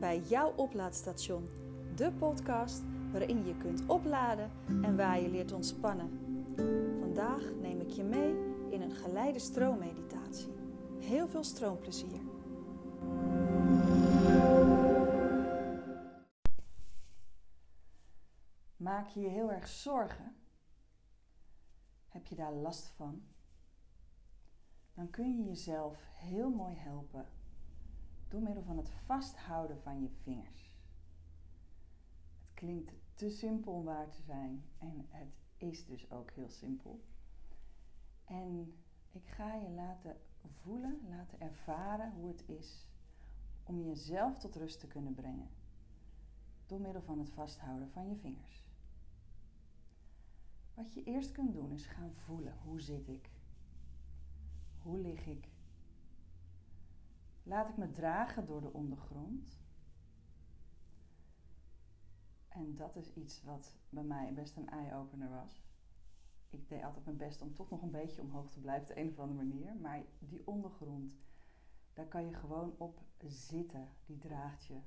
bij jouw oplaadstation, de podcast waarin je kunt opladen en waar je leert ontspannen. Vandaag neem ik je mee in een geleide stroommeditatie. Heel veel stroomplezier. Maak je je heel erg zorgen? Heb je daar last van? Dan kun je jezelf heel mooi helpen door middel van het vasthouden van je vingers. Het klinkt te simpel om waar te zijn en het is dus ook heel simpel. En ik ga je laten voelen, laten ervaren hoe het is om jezelf tot rust te kunnen brengen door middel van het vasthouden van je vingers. Wat je eerst kunt doen is gaan voelen. Hoe zit ik? Hoe lig ik? Laat ik me dragen door de ondergrond. En dat is iets wat bij mij best een eye-opener was. Ik deed altijd mijn best om toch nog een beetje omhoog te blijven op de een of andere manier. Maar die ondergrond, daar kan je gewoon op zitten. Die draagt je.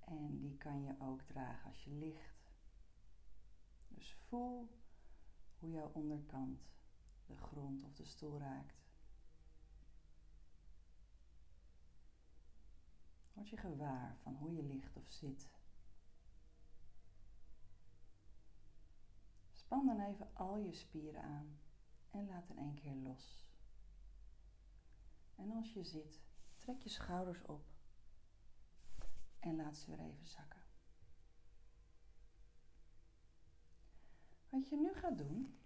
En die kan je ook dragen als je ligt. Dus voel hoe jouw onderkant de grond of de stoel raakt. Word je gewaar van hoe je ligt of zit. Span dan even al je spieren aan en laat in één keer los. En als je zit, trek je schouders op en laat ze weer even zakken. Wat je nu gaat doen,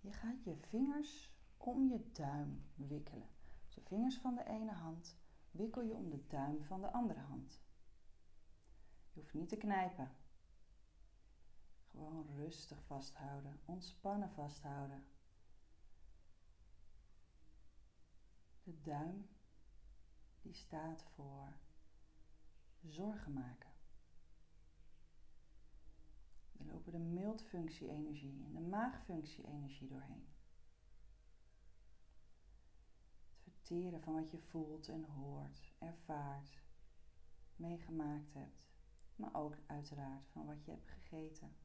je gaat je vingers om je duim wikkelen. de vingers van de ene hand wikkel je om de duim van de andere hand. Je hoeft niet te knijpen. Gewoon rustig vasthouden, ontspannen vasthouden. De duim die staat voor zorgen maken. Er lopen de mildfunctie-energie en de maagfunctie-energie doorheen. Van wat je voelt en hoort, ervaart, meegemaakt hebt, maar ook uiteraard van wat je hebt gegeten.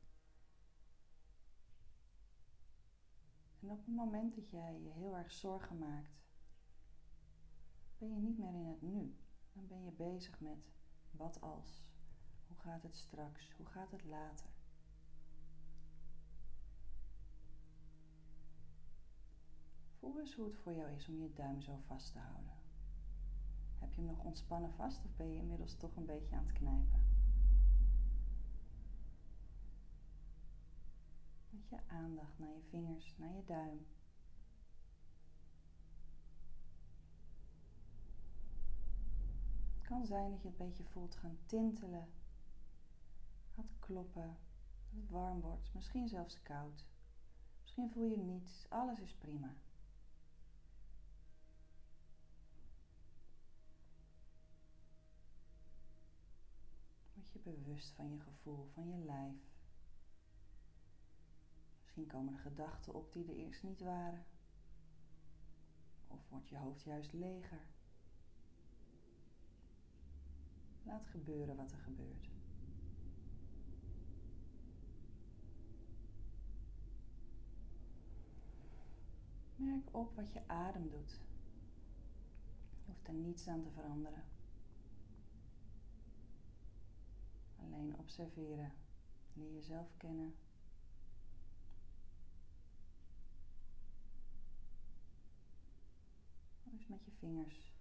En op het moment dat jij je heel erg zorgen maakt, ben je niet meer in het nu. Dan ben je bezig met wat als, hoe gaat het straks, hoe gaat het later. Hoe het voor jou is om je duim zo vast te houden. Heb je hem nog ontspannen vast of ben je inmiddels toch een beetje aan het knijpen? Met je aandacht naar je vingers, naar je duim. Het kan zijn dat je het een beetje voelt gaan tintelen, gaat kloppen, dat het warm wordt, misschien zelfs koud. Misschien voel je niets, alles is prima. Je bewust van je gevoel, van je lijf. Misschien komen er gedachten op die er eerst niet waren. Of wordt je hoofd juist leger. Laat gebeuren wat er gebeurt. Merk op wat je adem doet. Je hoeft er niets aan te veranderen. Alleen observeren. Leer jezelf kennen. Dus met je vingers.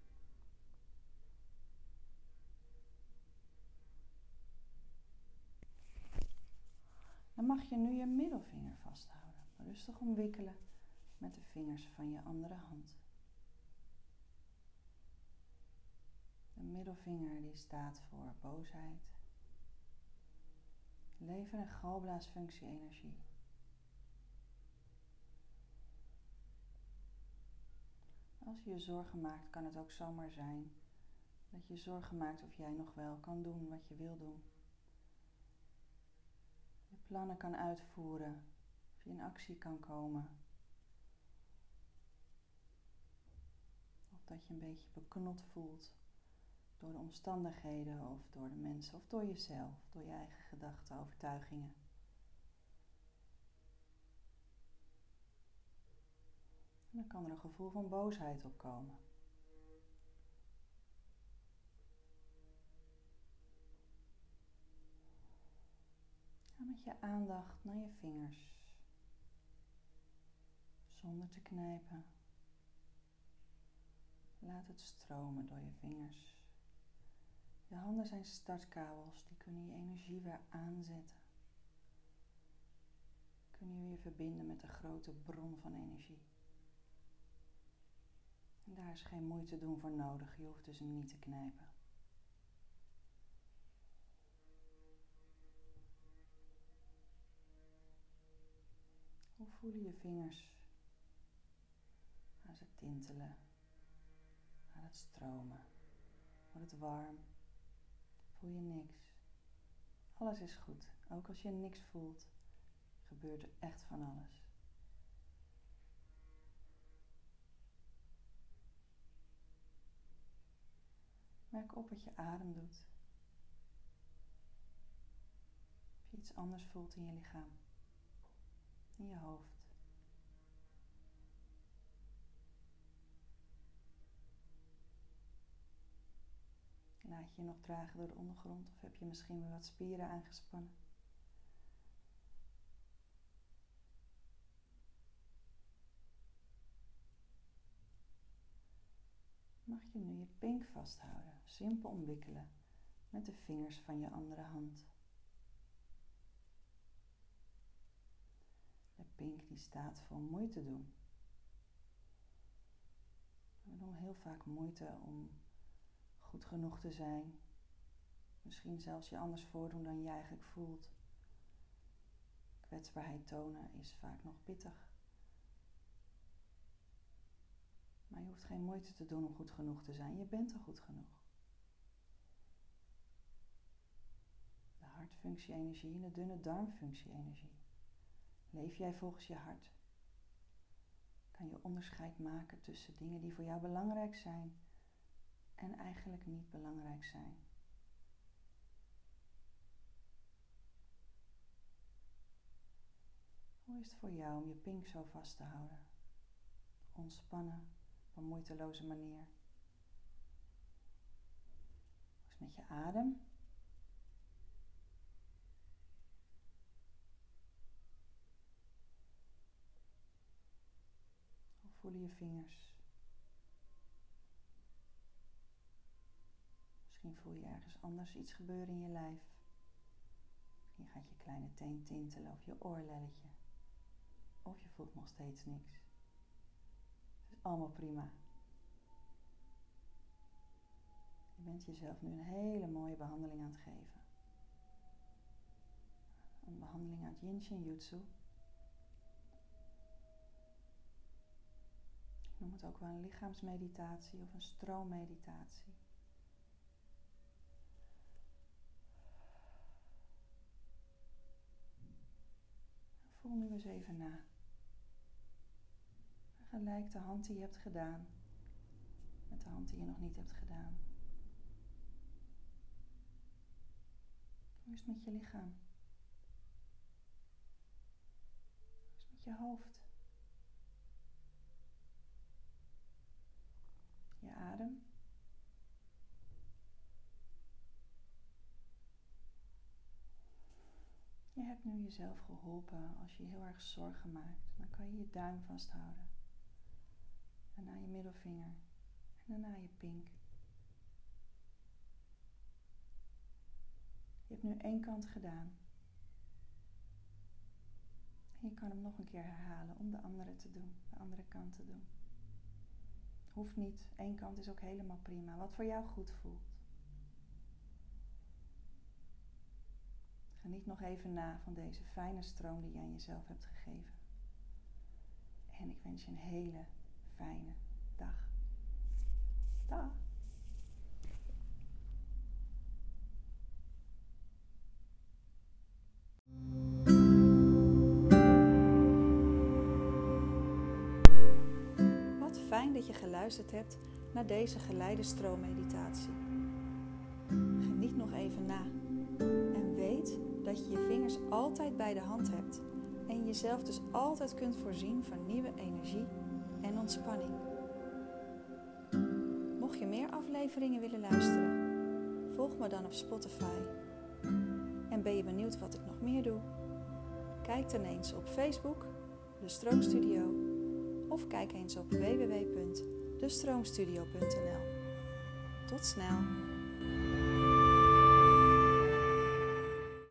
Dan mag je nu je middelvinger vasthouden. Rustig omwikkelen met de vingers van je andere hand. De middelvinger die staat voor boosheid lever- en galblaasfunctie energie. Als je je zorgen maakt, kan het ook zomaar zijn dat je zorgen maakt of jij nog wel kan doen wat je wil doen. Je plannen kan uitvoeren, of je in actie kan komen. Of dat je een beetje beknot voelt door de omstandigheden of door de mensen of door jezelf, door je eigen gedachten, overtuigingen. En dan kan er een gevoel van boosheid opkomen. Ga met je aandacht naar je vingers, zonder te knijpen. Laat het stromen door je vingers. Je handen zijn startkabels, die kunnen je energie weer aanzetten. Kunnen je weer verbinden met de grote bron van energie. En daar is geen moeite doen voor nodig, je hoeft dus hem niet te knijpen. Hoe voelen je vingers? Gaan ze tintelen? Gaat het stromen? Wordt het warm? Voel je niks? Alles is goed. Ook als je niks voelt, gebeurt er echt van alles. Merk op wat je adem doet. Of je iets anders voelt in je lichaam, in je hoofd. Laat je nog dragen door de ondergrond of heb je misschien weer wat spieren aangespannen? Mag je nu je pink vasthouden, simpel omwikkelen met de vingers van je andere hand. De pink die staat voor moeite doen. We doen heel vaak moeite om goed genoeg te zijn. Misschien zelfs je anders voordoen dan je eigenlijk voelt. Kwetsbaarheid tonen is vaak nog pittig. Maar je hoeft geen moeite te doen om goed genoeg te zijn. Je bent al goed genoeg. De hartfunctie-energie en de dunne darmfunctie-energie. Leef jij volgens je hart? Kan je onderscheid maken tussen dingen die voor jou belangrijk zijn en eigenlijk niet belangrijk zijn. Hoe is het voor jou om je pink zo vast te houden? Ontspannen op een moeiteloze manier. Hoe is het met je adem? Hoe voelen je vingers? Misschien voel je ergens anders iets gebeuren in je lijf. Misschien gaat je kleine teen tintelen of je oorlelletje. Of je voelt nog steeds niks. Het is allemaal prima. Je bent jezelf nu een hele mooie behandeling aan het geven. Een behandeling uit Yin Shin Jutsu. Ik noem het ook wel een lichaamsmeditatie of een stroommeditatie. Voel nu even na. Vergelijk de hand die je hebt gedaan met de hand die je nog niet hebt gedaan. Hoe met je lichaam? Hoe met je hoofd? Je adem? Je hebt nu jezelf geholpen als je heel erg zorgen maakt. Dan kan je je duim vasthouden. Daarna je middelvinger. En daarna je pink. Je hebt nu één kant gedaan. En je kan hem nog een keer herhalen om de andere te doen, de andere kant te doen. Hoeft niet, één kant is ook helemaal prima. Wat voor jou goed voelt. Geniet nog even na van deze fijne stroom die je aan jezelf hebt gegeven. En ik wens je een hele fijne dag. Dag. Wat fijn dat je geluisterd hebt naar deze geleide stroommeditatie. nog even na. En weet dat je je vingers altijd bij de hand hebt en jezelf dus altijd kunt voorzien van nieuwe energie en ontspanning. Mocht je meer afleveringen willen luisteren, volg me dan op Spotify. En ben je benieuwd wat ik nog meer doe? Kijk dan eens op Facebook, de Stroomstudio, of kijk eens op www.destroomstudio.nl. Tot snel!